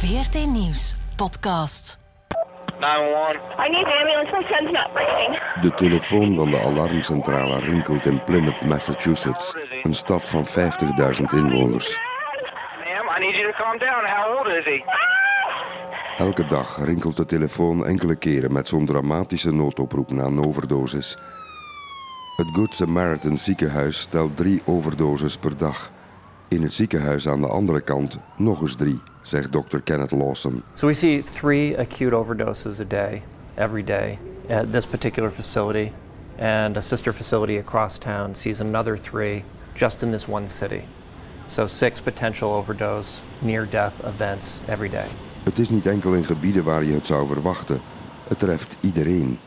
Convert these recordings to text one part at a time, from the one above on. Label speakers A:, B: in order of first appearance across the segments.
A: VRT Nieuws podcast.
B: 911.
C: I need an ambulance. My son's not breathing.
D: De telefoon van de alarmcentrale rinkelt in Plymouth, Massachusetts, een stad van 50.000 inwoners.
B: Ma'am, I need you to calm down. How old is he?
D: Elke dag rinkelt de telefoon enkele keren met zo'n dramatische noodoproep na een overdosis. Het Good Samaritan ziekenhuis stelt drie overdoses per dag. In het ziekenhuis aan de andere kant nog eens drie, zegt dokter Kenneth Lawson.
E: So we see three acute overdoses a day, every day, at this particular facility. And a sister facility across town sees another three just in this one city. So six potential overdose, near death events every day.
D: Het is niet enkel in gebieden waar je het zou verwachten. Het treft iedereen.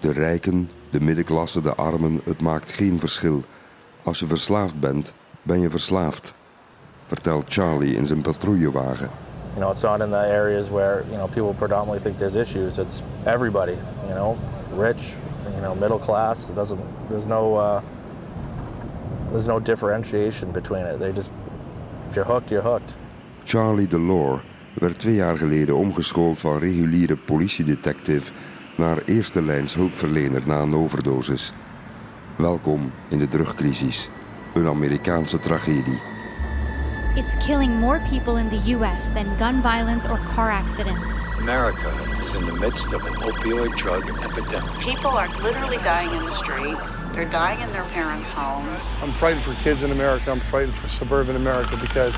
D: De rijken, de middenklasse, de armen, het maakt geen verschil. Als je verslaafd bent, ben je verslaafd. Vertelt Charlie in zijn patrouillewagen.
F: You know, it's not in the areas where you know people predominantly think there's issues. It's everybody. You know, rich, you know, middle class. It doesn't. There's no. Uh, there's no differentiation between it. They just. If you're hooked, you're hooked.
D: Charlie Delore werd twee jaar geleden omgeschoold van reguliere politiedetective naar eerste lijns hulpverlener na een overdosis. Welkom in de drugcrisis, een Amerikaanse tragedie.
G: It's killing more people in the U.S. than gun violence or car accidents.
H: America is in the midst of an opioid drug epidemic.
I: People are literally dying in the street. They're dying in their parents' homes.
J: I'm frightened for kids in America. I'm frightened for suburban America because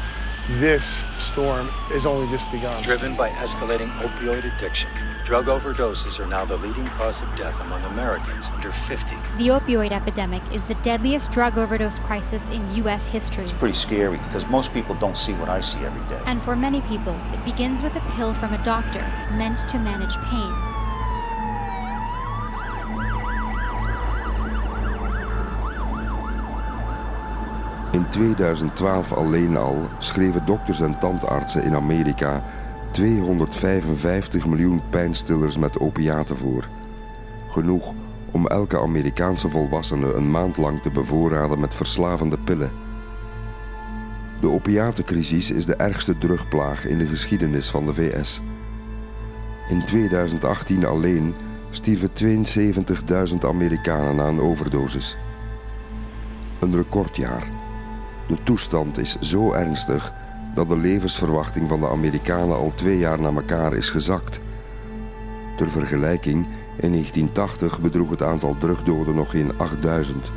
J: this storm is only just begun.
H: Driven by escalating opioid addiction, drug overdoses are now the leading cause of death among Americans under 50.
G: The opioid epidemic is the deadliest drug overdose crisis in U.S. history.
K: It's pretty scary because most people don't see what I see every day.
G: And for many people, it begins with a pill from a doctor meant to manage pain.
D: In 2012 alleen al schreven dokters en tandartsen in Amerika 255 miljoen pijnstillers met opiaten voor. Genoeg om elke Amerikaanse volwassene een maand lang te bevoorraden met verslavende pillen. De opiatencrisis is de ergste drugplaag in de geschiedenis van de VS. In 2018 alleen stierven 72.000 Amerikanen aan overdosis. Een recordjaar. De toestand is zo ernstig dat de levensverwachting van de Amerikanen al twee jaar na elkaar is gezakt. Ter vergelijking, in 1980 bedroeg het aantal drugdoden nog geen 8000.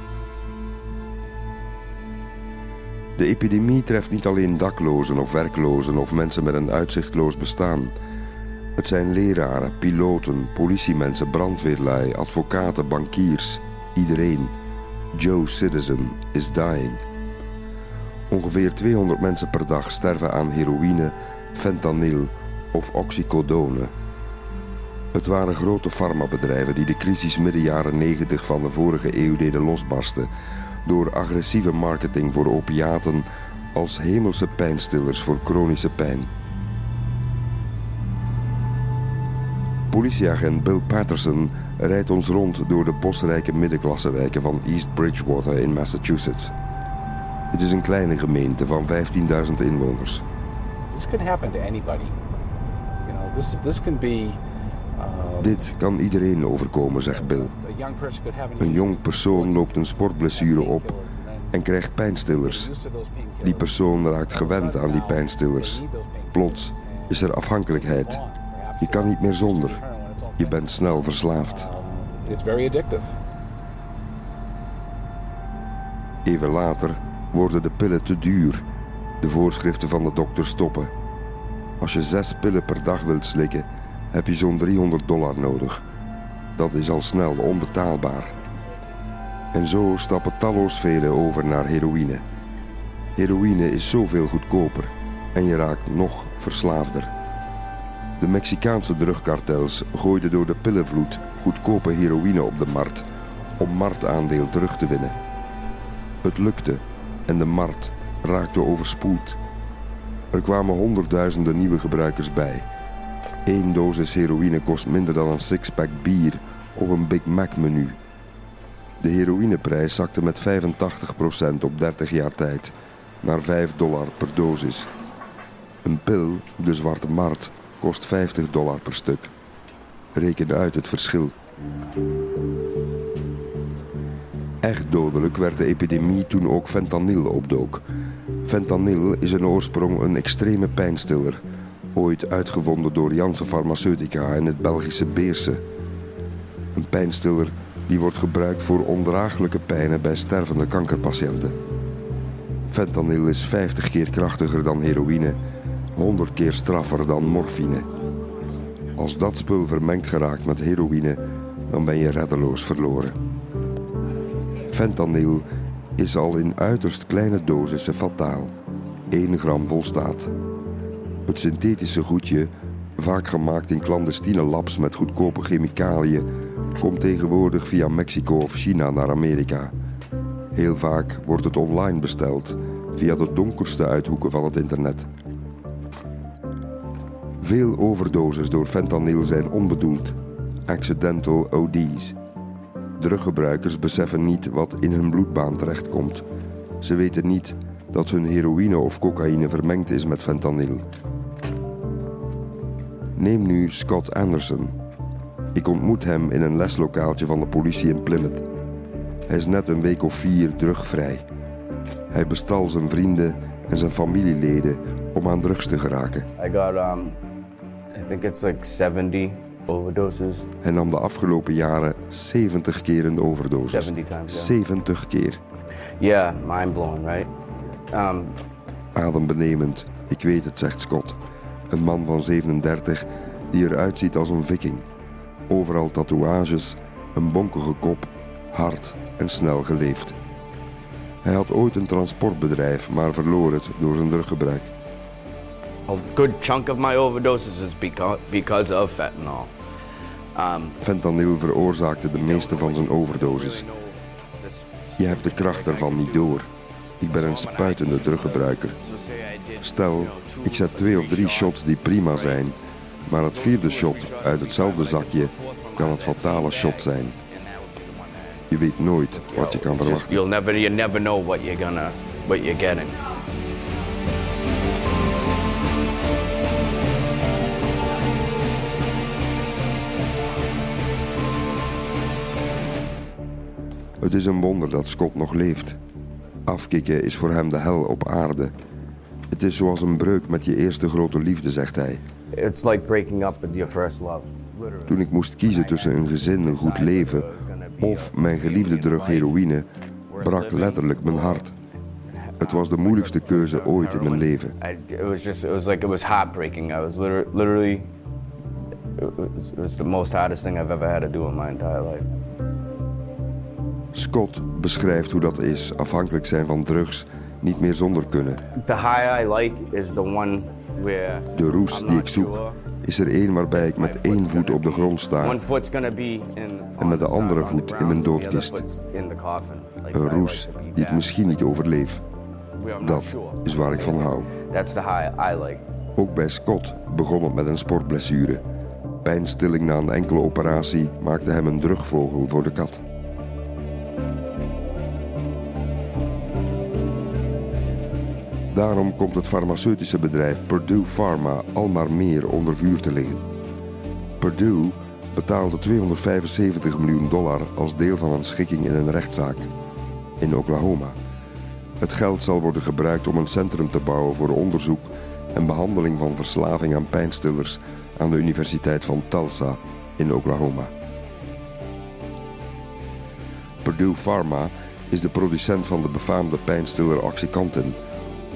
D: De epidemie treft niet alleen daklozen of werklozen of mensen met een uitzichtloos bestaan. Het zijn leraren, piloten, politiemensen, brandweerlui, advocaten, bankiers, iedereen. Joe Citizen is dying. Ongeveer 200 mensen per dag sterven aan heroïne, fentanyl of oxycodone. Het waren grote farmabedrijven die de crisis midden jaren 90 van de vorige eeuw deden losbarsten door agressieve marketing voor opiaten als hemelse pijnstillers voor chronische pijn. Politieagent Bill Patterson rijdt ons rond door de bosrijke middenklassewijken van East Bridgewater in Massachusetts. Het is een kleine gemeente van 15.000 inwoners.
L: This can happen to anybody. You know, this this can be. Uh,
D: Dit kan iedereen overkomen, zegt Bill. Een jong persoon loopt een sportblessure op en krijgt pijnstillers. Die persoon raakt gewend aan die pijnstillers. Plots is er afhankelijkheid. Je kan niet meer zonder. Je bent snel verslaafd.
L: Addictive.
D: Even later worden de pillen te duur. De voorschriften van de dokter stoppen. Als je zes pillen per dag wilt slikken, heb je zo'n 300 dollar nodig. Dat is al snel onbetaalbaar. En zo stappen talloos velen over naar heroïne. Heroïne is zoveel goedkoper en je raakt nog verslaafder. De Mexicaanse drugkartels gooiden door de pillenvloed goedkope heroïne op de markt om marktaandeel terug te winnen. Het lukte en de markt raakte overspoeld. Er kwamen honderdduizenden nieuwe gebruikers bij. Eén dosis heroïne kost minder dan een sixpack bier of een Big Mac menu. De heroïneprijs zakte met 85% op 30 jaar tijd naar 5 dollar per dosis. Een pil, de zwarte markt, kost 50 dollar per stuk. Reken uit het verschil. Echt dodelijk werd de epidemie toen ook fentanyl opdook. Fentanyl is in oorsprong een extreme pijnstiller, ooit uitgevonden door Janssen Pharmaceutica in het Belgische Beersen. Een pijnstiller die wordt gebruikt voor ondraaglijke pijnen bij stervende kankerpatiënten. Fentanyl is 50 keer krachtiger dan heroïne, 100 keer straffer dan morfine. Als dat spul vermengd geraakt met heroïne, dan ben je reddeloos verloren. Fentanyl is al in uiterst kleine dosissen fataal. 1 gram volstaat. Het synthetische goedje, vaak gemaakt in clandestine labs met goedkope chemicaliën, komt tegenwoordig via Mexico of China naar Amerika. Heel vaak wordt het online besteld, via de donkerste uithoeken van het internet. Veel overdoses door fentanyl zijn onbedoeld, accidental OD's. Druggebruikers beseffen niet wat in hun bloedbaan terechtkomt. Ze weten niet dat hun heroïne of cocaïne vermengd is met fentanyl. Neem nu Scott Anderson. Ik ontmoet hem in een leslokaaltje van de politie in Plymouth. Hij is net een week of vier drugvrij. Hij bestal zijn vrienden en zijn familieleden om aan drugs te geraken.
M: I got, um, I think it's like 70 overdoses.
D: Hij nam de afgelopen jaren 70 keer een overdosis.
M: 70 times,
D: 70 keer.
M: Yeah, mind blowing, right? Um,
D: Adembenemend. Ik weet het, zegt Scott. Een man van 37 die eruit ziet als een viking. Overal tatoeages, een bonkige kop, hard en snel geleefd. Hij had ooit een transportbedrijf, maar verloor het door zijn druggebruik.
M: a good chunk of my overdoses is because, because of fentanyl.
D: Fentanyl veroorzaakte de meeste van zijn overdoses. Je hebt de kracht ervan niet door. Ik ben een spuitende druggebruiker. Stel, ik zet twee of drie shots die prima zijn, maar het vierde shot uit hetzelfde zakje kan het fatale shot zijn. Je weet nooit wat je kan verwachten.
M: you'll never, you never know what you're gonna, what you're getting.
D: Het is een wonder dat Scott nog leeft. Afkicken is voor hem de hel op aarde. Het is zoals een breuk met je eerste grote liefde, zegt hij.
M: It's like breaking up with your first love.
D: Toen ik moest kiezen tussen een gezin, een goed leven of mijn geliefde drug heroïne, brak letterlijk mijn hart. Het was de moeilijkste keuze ooit in mijn leven.
M: It was just, it was like it was heartbreaking. I was liter- literally, it was the most hardest thing I've ever had to do in my entire life.
D: Scott beschrijft hoe dat is, afhankelijk zijn van drugs, niet meer zonder kunnen.
M: The high I like is the one where
D: De roes die ik zoek is er één waarbij ik met één voet op de grond sta en met de andere voet in mijn doodkist. Een roes die het
M: that.
D: misschien niet overleef. Dat is waar ik van hou.
M: That's the high I like.
D: Ook bij Scott begon het met een sportblessure. Pijnstilling na een enkele operatie maakte hem een drugvogel voor de kat. Daarom komt het farmaceutische bedrijf Purdue Pharma al maar meer onder vuur te liggen. Purdue betaalde 275 miljoen dollar als deel van een schikking in een rechtszaak in Oklahoma. Het geld zal worden gebruikt om een centrum te bouwen voor onderzoek en behandeling van verslaving aan pijnstillers aan de Universiteit van Tulsa in Oklahoma. Purdue Pharma is de producent van de befaamde pijnstiller Oxycontin,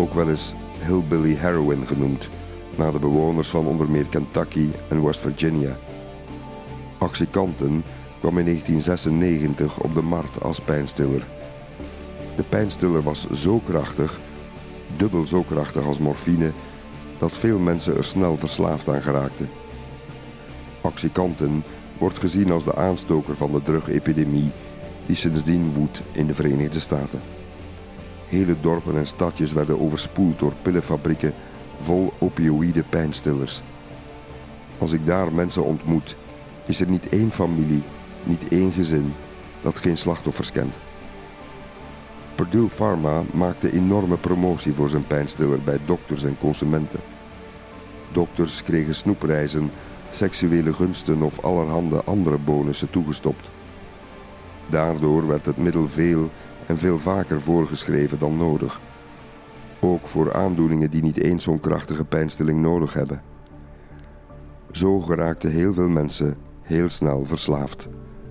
D: ook wel eens Hillbilly Heroin genoemd, naar de bewoners van onder meer Kentucky en West Virginia. Oxycontin kwam in 1996 op de markt als pijnstiller. De pijnstiller was zo krachtig, dubbel zo krachtig als morfine, dat veel mensen er snel verslaafd aan geraakten. Oxycontin wordt gezien als de aanstoker van de drugepidemie die sindsdien woedt in de Verenigde Staten. Hele dorpen en stadjes werden overspoeld door pillenfabrieken vol opioïde pijnstillers. Als ik daar mensen ontmoet, is er niet één familie, niet één gezin dat geen slachtoffers kent. Purdue Pharma maakte enorme promotie voor zijn pijnstiller bij dokters en consumenten. Dokters kregen snoepreizen, seksuele gunsten of allerhande andere bonussen toegestopt. Daardoor werd het middel veel veel vaker voorgeschreven dan nodig. Ook voor aandoeningen die niet eens zo'n krachtige pijnstilling nodig hebben. Zo geraakten heel veel mensen heel snel verslaafd.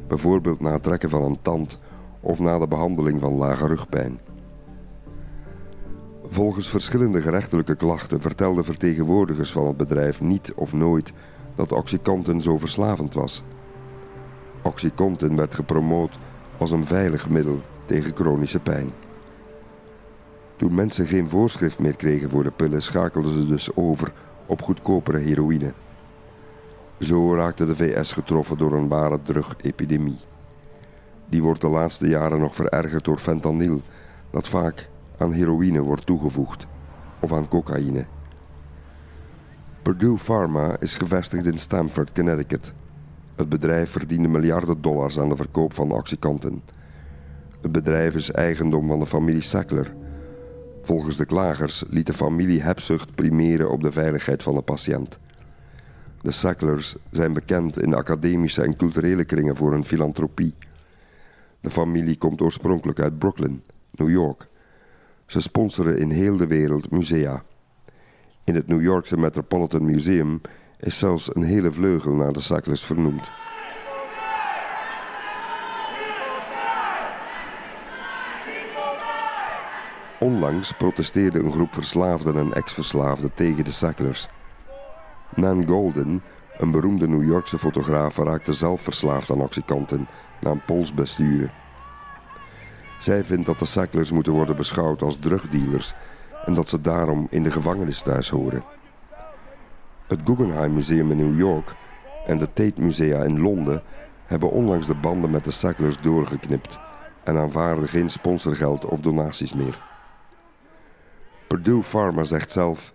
D: Bijvoorbeeld na het trekken van een tand of na de behandeling van lage rugpijn. Volgens verschillende gerechtelijke klachten vertelden vertegenwoordigers van het bedrijf niet of nooit dat Oxycontin zo verslavend was. Oxycontin werd gepromoot als een veilig middel tegen chronische pijn. Toen mensen geen voorschrift meer kregen voor de pillen, schakelden ze dus over op goedkopere heroïne. Zo raakte de VS getroffen door een ware drugepidemie. Die wordt de laatste jaren nog verergerd door fentanyl, dat vaak aan heroïne wordt toegevoegd of aan cocaïne. Purdue Pharma is gevestigd in Stamford, Connecticut. Het bedrijf verdiende miljarden dollars aan de verkoop van Oxycontin. Het bedrijf is eigendom van de familie Sackler. Volgens de klagers liet de familie hebzucht primeren op de veiligheid van de patiënt. De Sacklers zijn bekend in academische en culturele kringen voor hun filantropie. De familie komt oorspronkelijk uit Brooklyn, New York. Ze sponsoren in heel de wereld musea. In het New Yorkse Metropolitan Museum is zelfs een hele vleugel naar de Sacklers vernoemd. Onlangs protesteerde een groep verslaafden en ex-verslaafden tegen de Sacklers. Nan Golden, een beroemde New Yorkse fotograaf, raakte zelf verslaafd aan oxycontin na een polsbesturen. Zij vindt dat de Sacklers moeten worden beschouwd als drugdealers en dat ze daarom in de gevangenis thuis horen. Het Guggenheim Museum in New York en de Tate Musea in Londen hebben onlangs de banden met de Sacklers doorgeknipt en aanvaarden geen sponsorgeld of donaties meer. Purdue Pharma zegt zelf: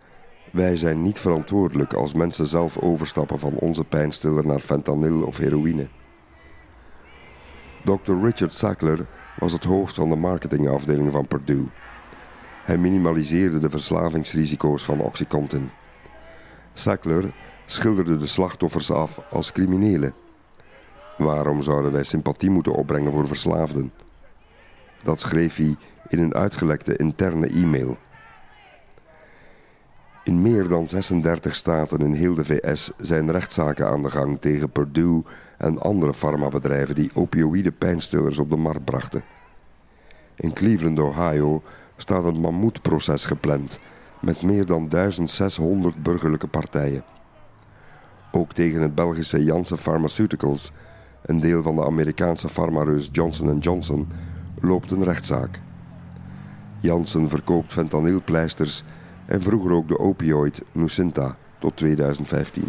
D: Wij zijn niet verantwoordelijk als mensen zelf overstappen van onze pijnstiller naar fentanyl of heroïne. Dr. Richard Sackler was het hoofd van de marketingafdeling van Purdue. Hij minimaliseerde de verslavingsrisico's van Oxycontin. Sackler schilderde de slachtoffers af als criminelen. Waarom zouden wij sympathie moeten opbrengen voor verslaafden? Dat schreef hij in een uitgelekte interne e-mail. In meer dan 36 staten in heel de VS zijn rechtszaken aan de gang tegen Purdue en andere farmabedrijven die opioïde pijnstillers op de markt brachten. In Cleveland, Ohio staat een mammoetproces gepland met meer dan 1600 burgerlijke partijen. Ook tegen het Belgische Janssen Pharmaceuticals, een deel van de Amerikaanse farmareus Johnson Johnson, loopt een rechtszaak. Janssen verkoopt fentanylpleisters en vroeger ook de opioid Nucynta tot 2015.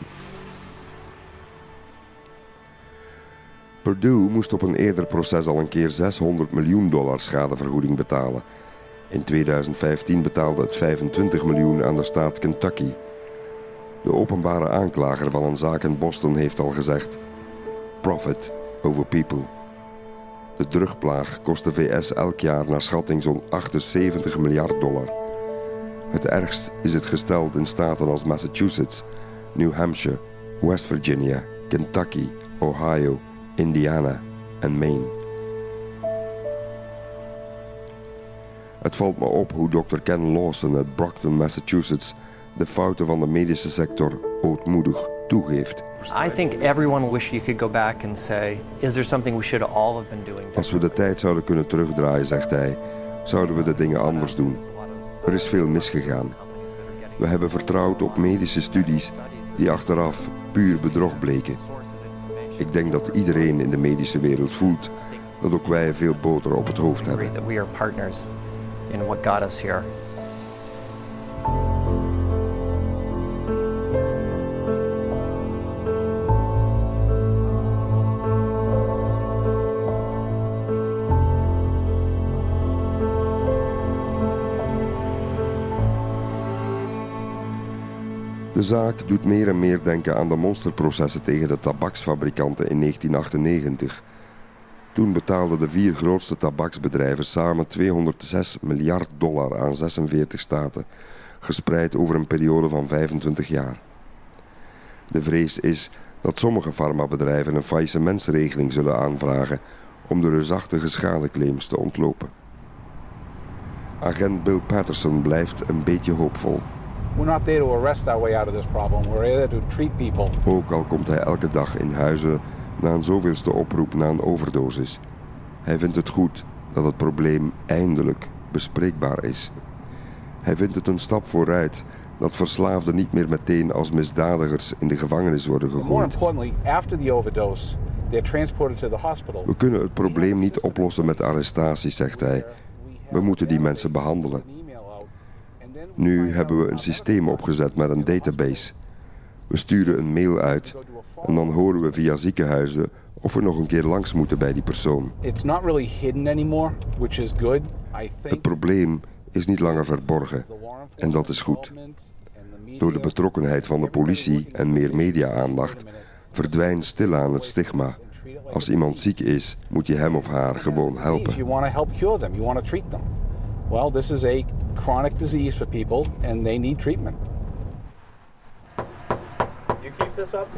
D: Purdue moest op een eerder proces al een keer 600 miljoen dollar schadevergoeding betalen. In 2015 betaalde het 25 miljoen aan de staat Kentucky. De openbare aanklager van een zaak in Boston heeft al gezegd: Profit over people. De drugplaag kost de VS elk jaar naar schatting zo'n 78 miljard dollar. Het ergst is het gesteld in staten als Massachusetts, New Hampshire, West Virginia, Kentucky, Ohio, Indiana en Maine. Het valt me op hoe Dr. Ken Lawson uit Brockton, Massachusetts, de fouten van de medische sector ootmoedig toegeeft.
E: I think everyone wish you could go back and say, is there something we should all have been doing?
D: Als we de tijd zouden kunnen terugdraaien, zegt hij, zouden we de dingen anders doen. Er is veel misgegaan. We hebben vertrouwd op medische studies die achteraf puur bedrog bleken. Ik denk dat iedereen in de medische wereld voelt dat ook wij veel boter op het hoofd hebben. De zaak doet meer en meer denken aan de monsterprocessen tegen de tabaksfabrikanten in 1998. Toen betaalden de vier grootste tabaksbedrijven samen 206 miljard dollar aan 46 staten, gespreid over een periode van 25 jaar. De vrees is dat sommige farmabedrijven een faillissementsregeling zullen aanvragen om de reusachtige schadeclaims te ontlopen. Agent Bill Patterson blijft een beetje hoopvol.
L: We're not there to arrest our way out of this problem. We're there to treat people.
D: Ook al komt hij elke dag in huizen na een zoveelste oproep na een overdosis. Hij vindt het goed dat het probleem eindelijk bespreekbaar is. Hij vindt het een stap vooruit dat verslaafden niet meer meteen als misdadigers in de gevangenis worden gegooid. We kunnen het probleem niet oplossen met arrestaties, zegt hij. We moeten die mensen behandelen. Nu hebben we een systeem opgezet met een database. We sturen een mail uit en dan horen we via ziekenhuizen of we nog een keer langs moeten bij die persoon. Het probleem is niet langer verborgen en dat is goed. Door de betrokkenheid van de politie en meer media-aandacht verdwijnt stilaan het stigma. Als iemand ziek is, moet je hem of haar gewoon helpen.
L: You you. Well, this is a chronic disease for people and they need treatment.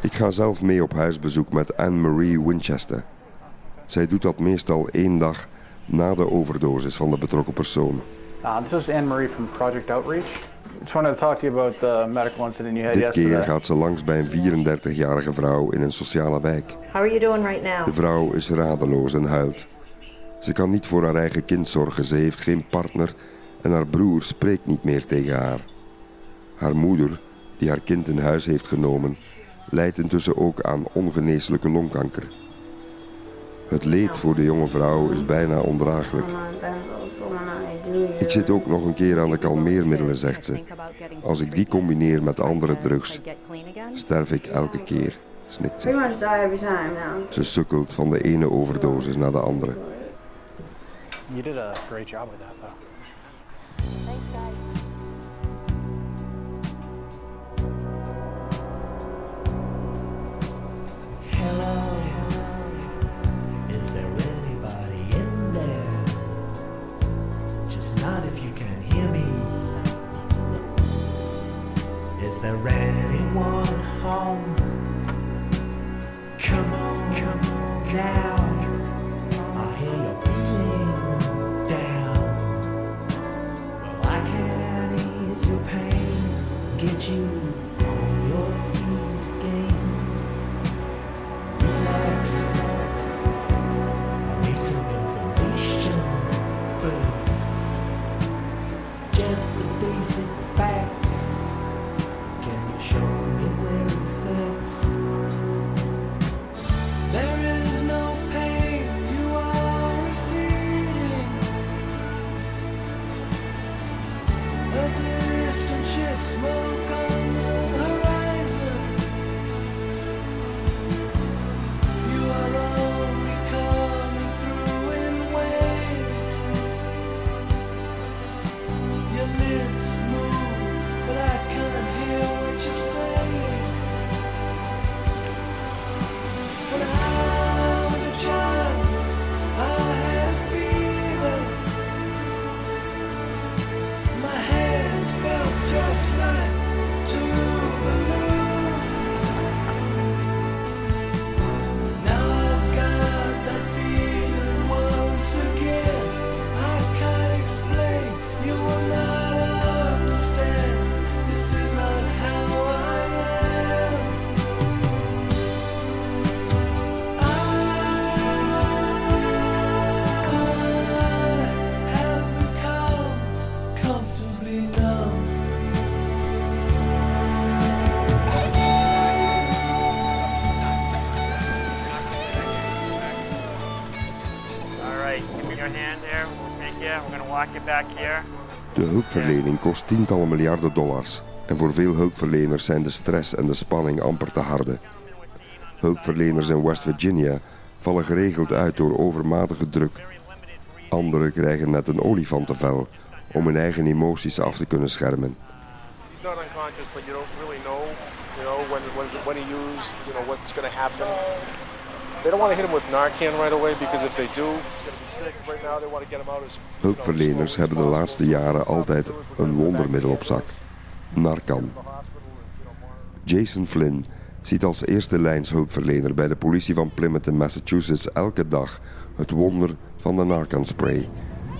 D: Ik ga zelf mee op huisbezoek met Anne-Marie Winchester. Zij doet dat meestal één dag na de overdosis van de betrokken persoon.
N: Uh, this is Anne Marie from Project Outreach. Just wanted to talk to you about the medical incident you had
D: Dit
N: yesterday.
D: keer gaat ze langs bij een 34-jarige vrouw in een sociale wijk.
O: How are you doing right now?
D: De vrouw is radeloos en huilt. Ze kan niet voor haar eigen kind zorgen, ze heeft geen partner en haar broer spreekt niet meer tegen haar. Haar moeder, die haar kind in huis heeft genomen, lijdt intussen ook aan ongeneeslijke longkanker. Het leed voor de jonge vrouw is bijna ondraaglijk. Ik zit ook nog een keer aan de kalmeermiddelen, zegt ze. Als ik die combineer met andere drugs, sterf ik elke keer, snikt ze. Ze sukkelt van de ene overdosis naar de andere.
N: You did a great job with that, though.
P: Hello, is there anybody in there? Just not if you can hear me. Is there anyone home?
D: De hulpverlening kost tientallen miljarden dollars. En voor veel hulpverleners zijn de stress en de spanning amper te harde. Hulpverleners in West Virginia vallen geregeld uit door overmatige druk. Anderen krijgen net een olifantenvel om hun eigen emoties af te kunnen schermen.
Q: He's not unconscious, but you don't really know, you know, when when, when he used, you know, what's going to happen. They don't want to hit him with Narcan right away because if they do, he's going to be sick. Right now, they want to get him out as
D: Hulpverleners hebben de laatste jaren altijd een wondermiddel op zak. Narcan. Jason Flynn ziet als eerste lijnshulpverlener bij de politie van Plymouth in Massachusetts elke dag het wonder van de Narcan spray.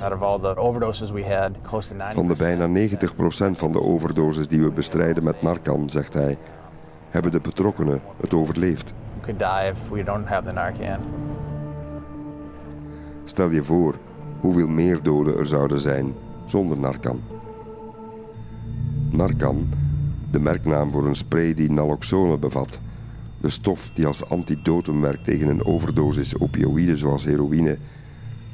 N: Out of all the overdoses we had, close to 90
D: Van de bijna 90% van de overdoses die we bestrijden met Narcan, zegt hij, hebben de betrokkenen het overleefd.
N: could die if we don't have the Narcan.
D: Stel je voor hoeveel meer doden er zouden zijn zonder Narcan. Narcan, de merknaam voor een spray die naloxone bevat, de stof die als antidotum werkt tegen een overdosis opioïden zoals heroïne,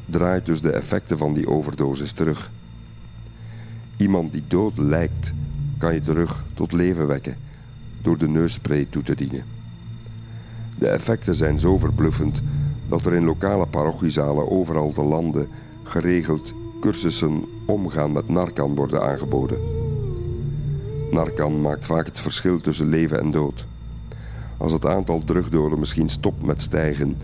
D: draait dus de effecten van die overdosis terug. Iemand die dood lijkt, kan je terug tot leven wekken door de neusspray toe te dienen. De effecten zijn zo verbluffend dat er in lokale parochiezalen overal te landen geregeld cursussen omgaan met Narcan worden aangeboden. Narcan maakt vaak het verschil tussen leven en dood. Als het aantal drugdoden misschien stopt met stijgen,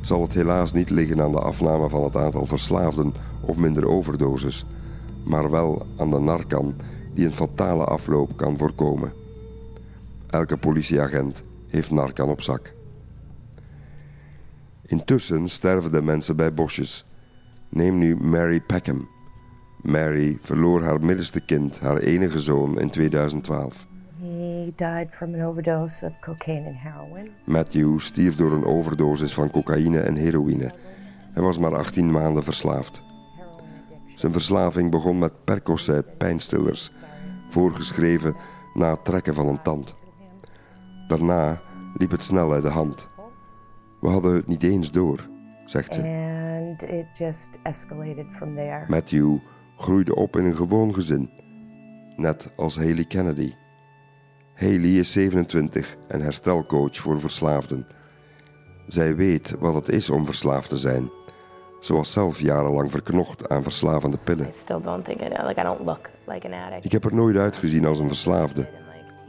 D: zal het helaas niet liggen aan de afname van het aantal verslaafden of minder overdoses, maar wel aan de Narcan die een fatale afloop kan voorkomen. Elke politieagent heeft Narcan op zak. Intussen sterven de mensen bij bosjes. Neem nu Mary Peckham. Mary verloor haar middenste kind, haar enige zoon, in 2012.
O: He died from an overdose of cocaine and heroin.
D: Matthew stierf door een overdosis van cocaïne en heroïne. Hij was maar 18 maanden verslaafd. Zijn verslaving begon met Percocet pijnstillers, voorgeschreven na het trekken van een tand. Daarna liep het snel uit de hand. We hadden het niet eens door, zegt ze.
O: And it just escalated from there.
D: Matthew groeide op in een gewoon gezin, net als Haley Kennedy. Haley is 27 en herstelcoach voor verslaafden. Zij weet wat het is om verslaafd te zijn. Ze was zelf jarenlang verknocht aan verslavende pillen. Ik heb er nooit uitgezien als een verslaafde.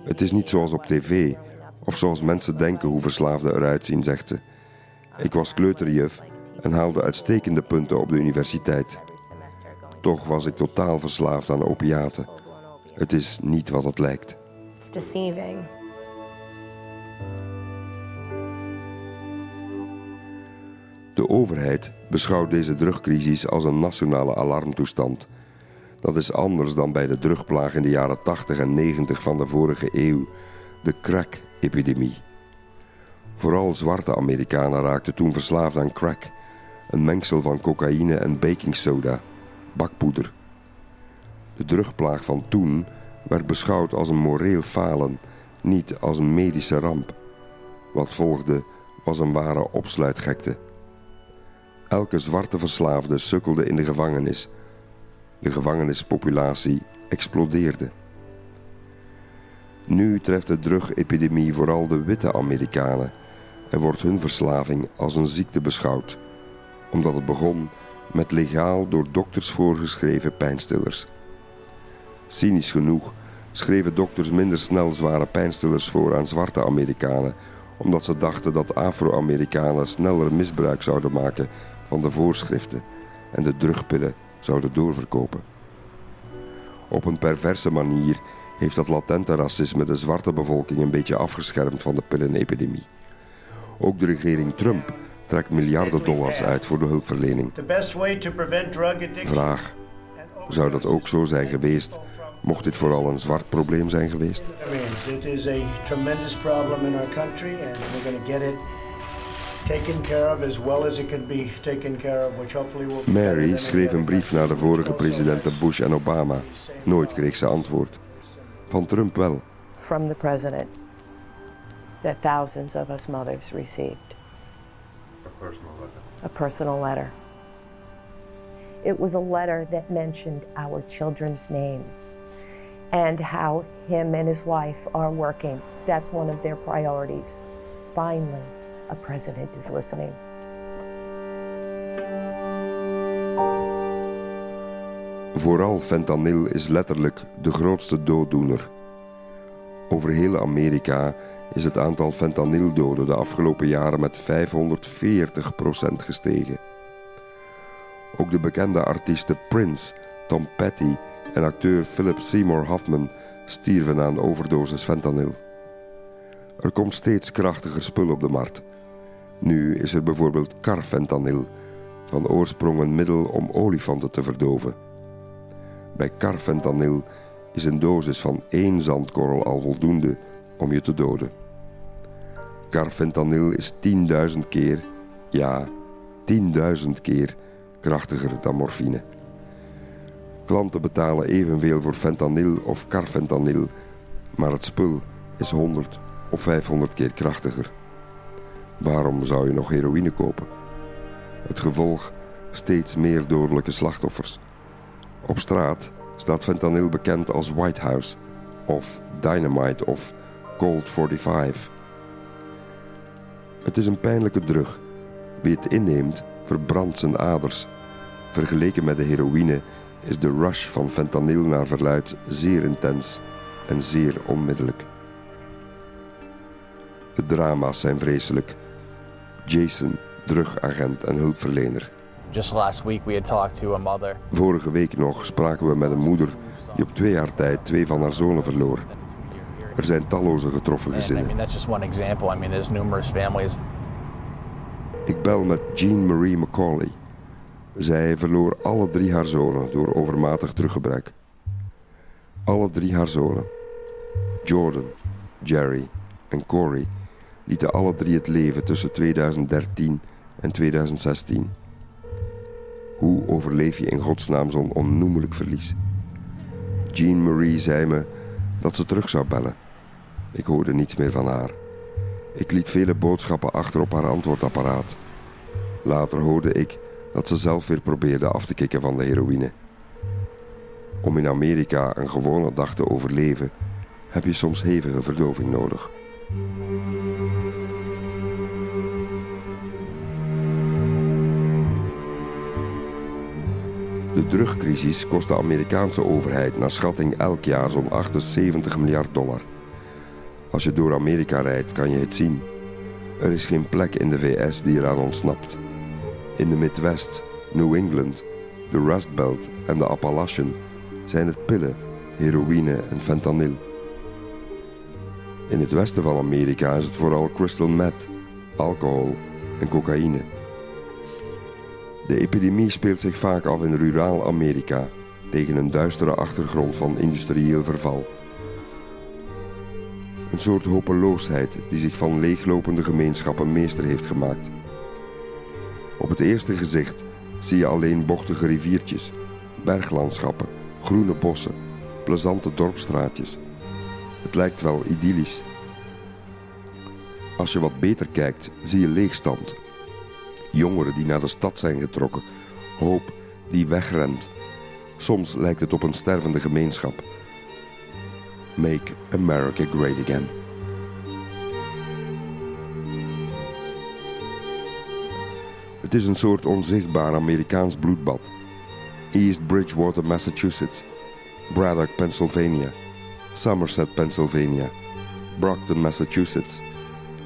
D: Het is niet zoals op tv of zoals mensen denken hoe verslaafden eruit zien, zegt ze. Ik was kleuterjuf en haalde uitstekende punten op de universiteit. Toch was ik totaal verslaafd aan opiaten. Het is niet wat het lijkt.
R: It's deceiving.
D: De overheid beschouwt deze drugcrisis als een nationale alarmtoestand. Dat is anders dan bij de drugplaag in de jaren 80 en 90 van de vorige eeuw, de crack-epidemie. Vooral zwarte Amerikanen raakten toen verslaafd aan crack, een mengsel van cocaïne en baking soda, bakpoeder. De drugplaag van toen werd beschouwd als een moreel falen, niet als een medische ramp. Wat volgde was een ware opsluitgekte. Elke zwarte verslaafde sukkelde in de gevangenis. De gevangenispopulatie explodeerde. Nu treft de drugepidemie vooral de witte Amerikanen en wordt hun verslaving als een ziekte beschouwd, omdat het begon met legaal door dokters voorgeschreven pijnstillers. Cynisch genoeg schreven dokters minder snel zware pijnstillers voor aan zwarte Amerikanen, omdat ze dachten dat Afro-Amerikanen sneller misbruik zouden maken van de voorschriften en de drugpillen zouden doorverkopen. Op een perverse manier heeft dat latente racisme de zwarte bevolking een beetje afgeschermd van de pillenepidemie. Ook de regering Trump trekt miljarden dollars uit voor de hulpverlening. Vraag: zou dat ook zo zijn geweest, mocht dit vooral een zwart probleem zijn geweest?
S: It is a tremendous problem in our country, and we're going to get it taken care of as well as it can be taken care of, which hopefully will. be better
D: Mary schreef een brief naar de vorige presidenten Bush en Obama. Nooit kreeg ze antwoord. Van Trump wel.
O: From the president that thousands of us mothers received.
T: A personal letter.
O: A personal letter. It was a letter that mentioned our children's names and how him and his wife are working. That's one of their priorities. Finally, a president is listening.
D: Vooral fentanyl is letterlijk de grootste dooddoener. Over heel Amerika is het aantal fentanyldoden de afgelopen jaren met 540% gestegen. Ook de bekende artiesten Prince, Tom Petty en acteur Philip Seymour Hoffman stierven aan overdosis fentanyl. Er komt steeds krachtiger spul op de markt. Nu is er bijvoorbeeld carfentanil, van oorsprong een middel om olifanten te verdoven. Bij carfentanil is een dosis van één zandkorrel al voldoende om je te doden. Carfentanil is 10.000 keer, ja, 10.000 keer krachtiger dan morfine. Klanten betalen evenveel voor fentanyl of carfentanil, maar het spul is 100 of 500 keer krachtiger. Waarom zou je nog heroïne kopen? Het gevolg steeds meer dodelijke slachtoffers. Op straat staat fentanyl bekend als White House of Dynamite of Cold 45. Het is een pijnlijke drug. Wie het inneemt, verbrandt zijn aders. Vergeleken met de heroïne is de rush van fentanyl naar verluid zeer intens en zeer onmiddellijk. De drama's zijn vreselijk. Jason, drugagent en hulpverlener.
U: Just last week we had talked to a mother.
D: Vorige week nog spraken we met een moeder die op twee jaar tijd twee van haar zonen verloor. Er zijn talloze getroffen
U: And I
D: gezinnen.
U: mean that's just one example. I mean there's numerous families.
D: Ik bel met Jean Marie Macaulay. Zij verloor alle drie haar zonen door overmatig druggebruik. Alle drie haar zonen, Jordan, Jerry en Corey, lieten alle drie het leven tussen 2013 en 2016. Hoe overleef je in godsnaam zo'n onnoemelijk verlies? Jean Marie zei me dat ze terug zou bellen. Ik hoorde niets meer van haar. Ik liet vele boodschappen achter op haar antwoordapparaat. Later hoorde ik dat ze zelf weer probeerde af te kicken van de heroïne. Om in Amerika een gewone dag te overleven, heb je soms hevige verdoving nodig. De drugcrisis kost de Amerikaanse overheid naar schatting elk jaar zo'n 78 miljard dollar. Als je door Amerika rijdt, kan je het zien. Er is geen plek in de VS die eraan ontsnapt. In de Midwest, New England, de Rust Belt en de Appalachian zijn het pillen, heroïne en fentanyl. In het westen van Amerika is het vooral crystal meth, alcohol en cocaïne. De epidemie speelt zich vaak af in ruraal Amerika tegen een duistere achtergrond van industrieel verval. Een soort hopeloosheid die zich van leeglopende gemeenschappen meester heeft gemaakt. Op het eerste gezicht zie je alleen bochtige riviertjes, berglandschappen, groene bossen, plezante dorpstraatjes. Het lijkt wel idyllisch. Als je wat beter kijkt, zie je leegstand. Jongeren die naar de stad zijn getrokken, hoop die wegrent. Soms lijkt het op een stervende gemeenschap. Make America Great Again. Het is een soort onzichtbaar Amerikaans bloedbad. East Bridgewater, Massachusetts. Braddock, Pennsylvania. Somerset, Pennsylvania. Brockton, Massachusetts.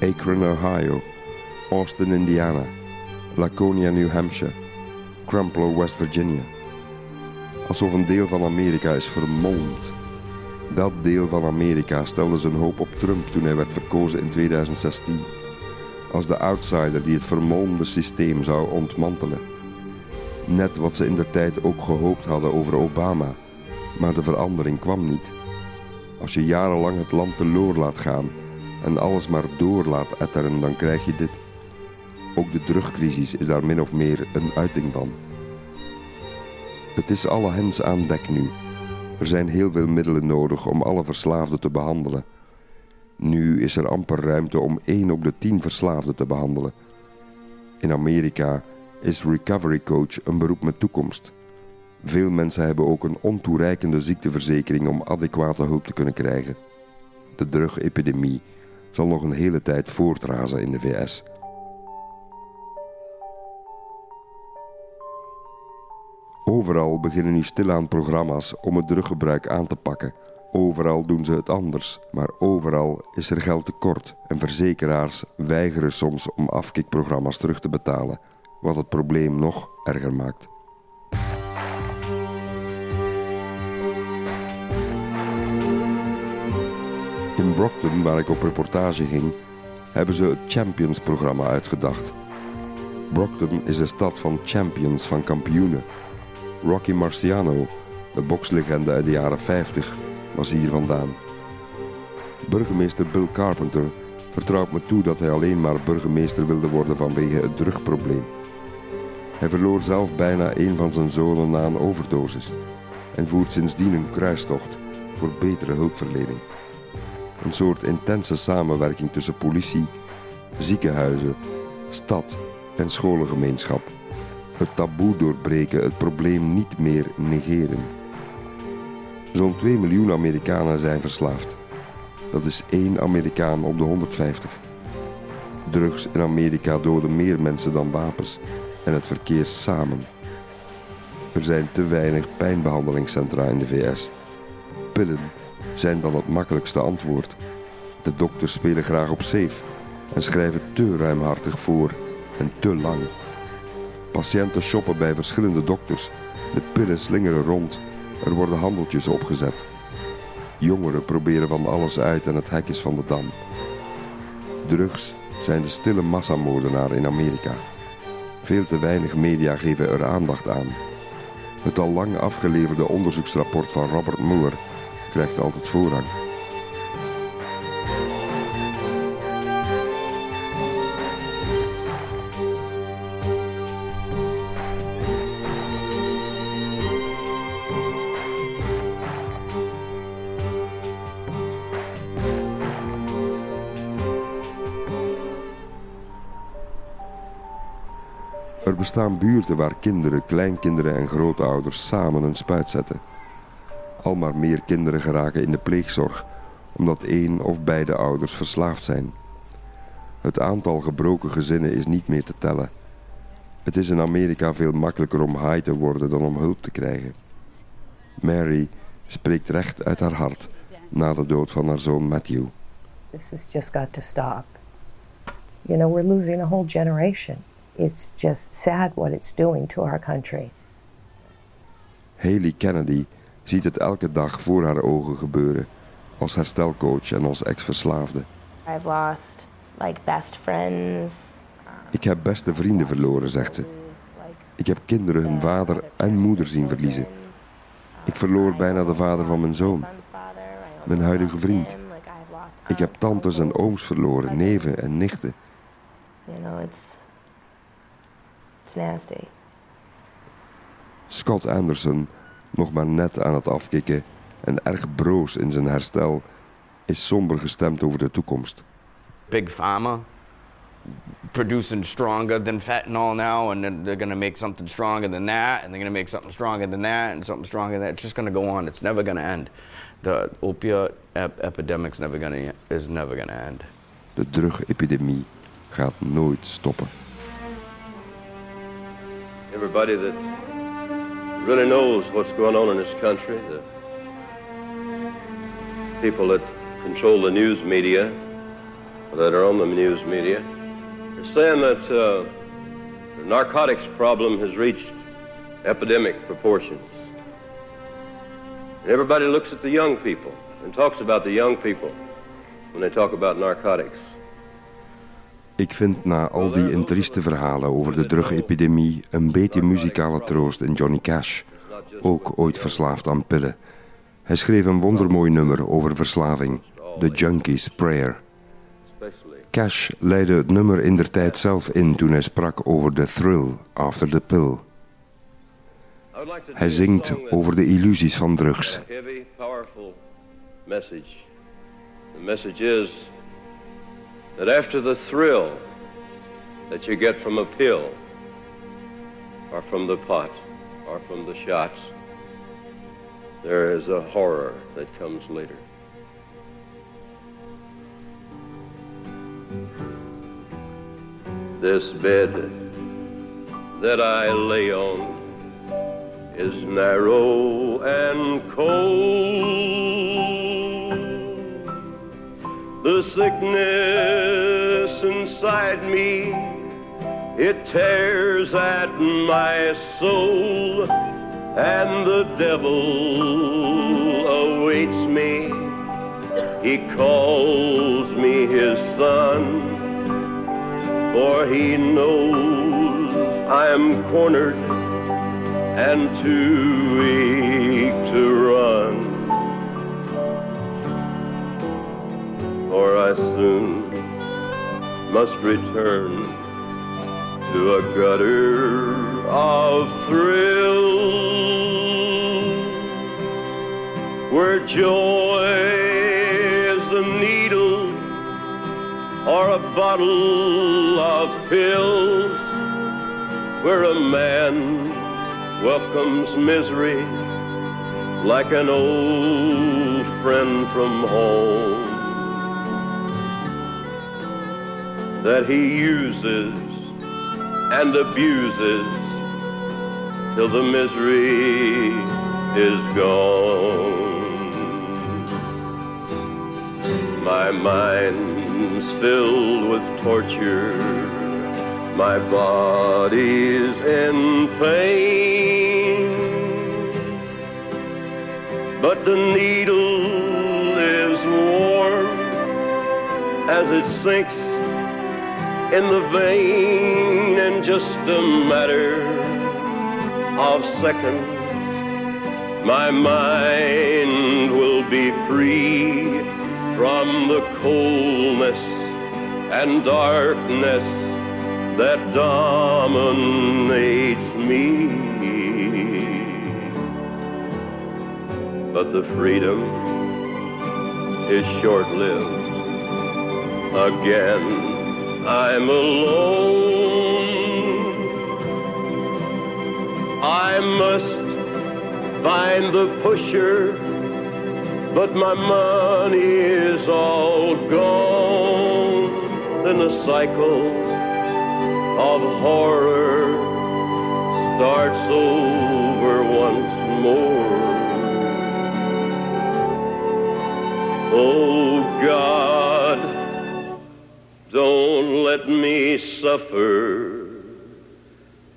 D: Akron, Ohio. Austin, Indiana. Laconia, New Hampshire. Crumpler, West Virginia. Alsof een deel van Amerika is vermolmd. Dat deel van Amerika stelde zijn hoop op Trump toen hij werd verkozen in 2016. Als de outsider die het vermolmde systeem zou ontmantelen. Net wat ze in de tijd ook gehoopt hadden over Obama. Maar de verandering kwam niet. Als je jarenlang het land teloor laat gaan en alles maar door laat etteren, dan krijg je dit. Ook de drugcrisis is daar min of meer een uiting van. Het is alle hens aan dek nu. Er zijn heel veel middelen nodig om alle verslaafden te behandelen. Nu is er amper ruimte om 1 op de 10 verslaafden te behandelen. In Amerika is recovery coach een beroep met toekomst. Veel mensen hebben ook een ontoereikende ziekteverzekering om adequate hulp te kunnen krijgen. De drugepidemie zal nog een hele tijd voortrazen in de VS. Overal beginnen nu stilaan programma's om het druggebruik aan te pakken. Overal doen ze het anders, maar overal is er geld tekort en verzekeraars weigeren soms om afkikprogramma's terug te betalen, wat het probleem nog erger maakt. In Brockton, waar ik op reportage ging, hebben ze het Champions-programma uitgedacht. Brockton is de stad van champions, van kampioenen. Rocky Marciano, de bokslegende uit de jaren 50, was hier vandaan. Burgemeester Bill Carpenter vertrouwt me toe dat hij alleen maar burgemeester wilde worden vanwege het drugprobleem. Hij verloor zelf bijna een van zijn zonen na een overdosis en voert sindsdien een kruistocht voor betere hulpverlening. Een soort intense samenwerking tussen politie, ziekenhuizen, stad en scholengemeenschap. Het taboe doorbreken, het probleem niet meer negeren. Zo'n 2 miljoen Amerikanen zijn verslaafd. Dat is één Amerikaan op de 150. Drugs in Amerika doden meer mensen dan wapens en het verkeer samen. Er zijn te weinig pijnbehandelingscentra in de VS. Pillen zijn dan het makkelijkste antwoord. De dokters spelen graag op safe en schrijven te ruimhartig voor en te lang. Patiënten shoppen bij verschillende dokters. De pillen slingeren rond. Er worden handeltjes opgezet. Jongeren proberen van alles uit en het hek is van de dam. Drugs zijn de stille massamoordenaar in Amerika. Veel te weinig media geven er aandacht aan. Het al lang afgeleverde onderzoeksrapport van Robert Mueller krijgt altijd voorrang. Bestaan buurten waar kinderen, kleinkinderen en grootouders samen een spuit zetten. Al maar meer kinderen geraken in de pleegzorg omdat één of beide ouders verslaafd zijn. Het aantal gebroken gezinnen is niet meer te tellen. Het is in Amerika veel makkelijker om high te worden dan om hulp te krijgen. Mary spreekt recht uit haar hart na de dood van haar zoon Matthew.
O: This has just got to stop. You know, we're losing a whole generation. It's just sad what it's doing to our country.
D: Haley Kennedy ziet het elke dag voor haar ogen gebeuren als herstelcoach en als ex-verslaafde.
R: I've lost like best friends.
D: Ik heb beste vrienden verloren, zegt ze. Ik heb kinderen hun vader en moeder zien verliezen. Ik verloor bijna de vader van mijn zoon, mijn huidige vriend. Ik heb tantes en ooms verloren, neven en nichten.
R: You know, it's it's nasty.
D: Scott Anderson, nog maar net aan het afkicken en erg broos in zijn herstel, is somber gestemd over de toekomst.
M: Big Pharma producing stronger than fentanyl now, and then they're gonna make something stronger than that, and they're gonna make something stronger than that, and something stronger than that. It's just gonna go on. It's never gonna end. The opiate ep- epidemic's never gonna is never gonna end.
D: De drugepidemie gaat nooit stoppen.
V: Everybody that really knows what's going on in this country, the people that control the news media, that are on the news media, are saying that uh, the narcotics problem has reached epidemic proportions. And everybody looks at the young people and talks about the young people when they talk about narcotics.
D: Ik vind na al die intrieste verhalen over de drugepidemie een beetje muzikale troost in Johnny Cash, ook ooit verslaafd aan pillen. Hij schreef een wondermooi nummer over verslaving, The Junkie's Prayer. Cash leidde het nummer in der tijd zelf in toen hij sprak over de thrill after the pill. Hij zingt over de illusies van drugs.
V: Message. The message is that after the thrill that you get from a pill, or from the pot, or from the shots, there is a horror that comes later. This bed that I lay on is narrow and cold. The sickness inside me, it tears at my soul, and the devil awaits me. He calls me his son, for he knows I am cornered and too weak For I soon must return to a gutter of thrill where joy is the needle or a bottle of pills where a man welcomes misery like an old friend from home that he uses and abuses till the misery is gone. My mind's filled with torture, my body's in pain, but the needle is warm as it sinks in the vein in just a matter of seconds. My mind will be free from the coldness and darkness that dominates me. But the freedom is short lived. Again, I'm alone. I must find the pusher, but my money is all gone. Then the cycle of horror starts over once more. Oh God, don't let me suffer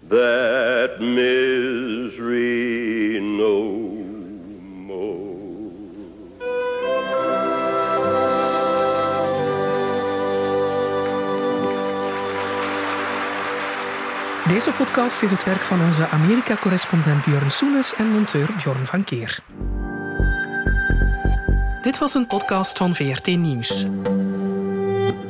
V: that misery no more.
W: Deze podcast is het werk van onze Amerika-correspondent Björn Soenes en monteur Bjorn van Keer. Dit was een podcast van VRT Nieuws.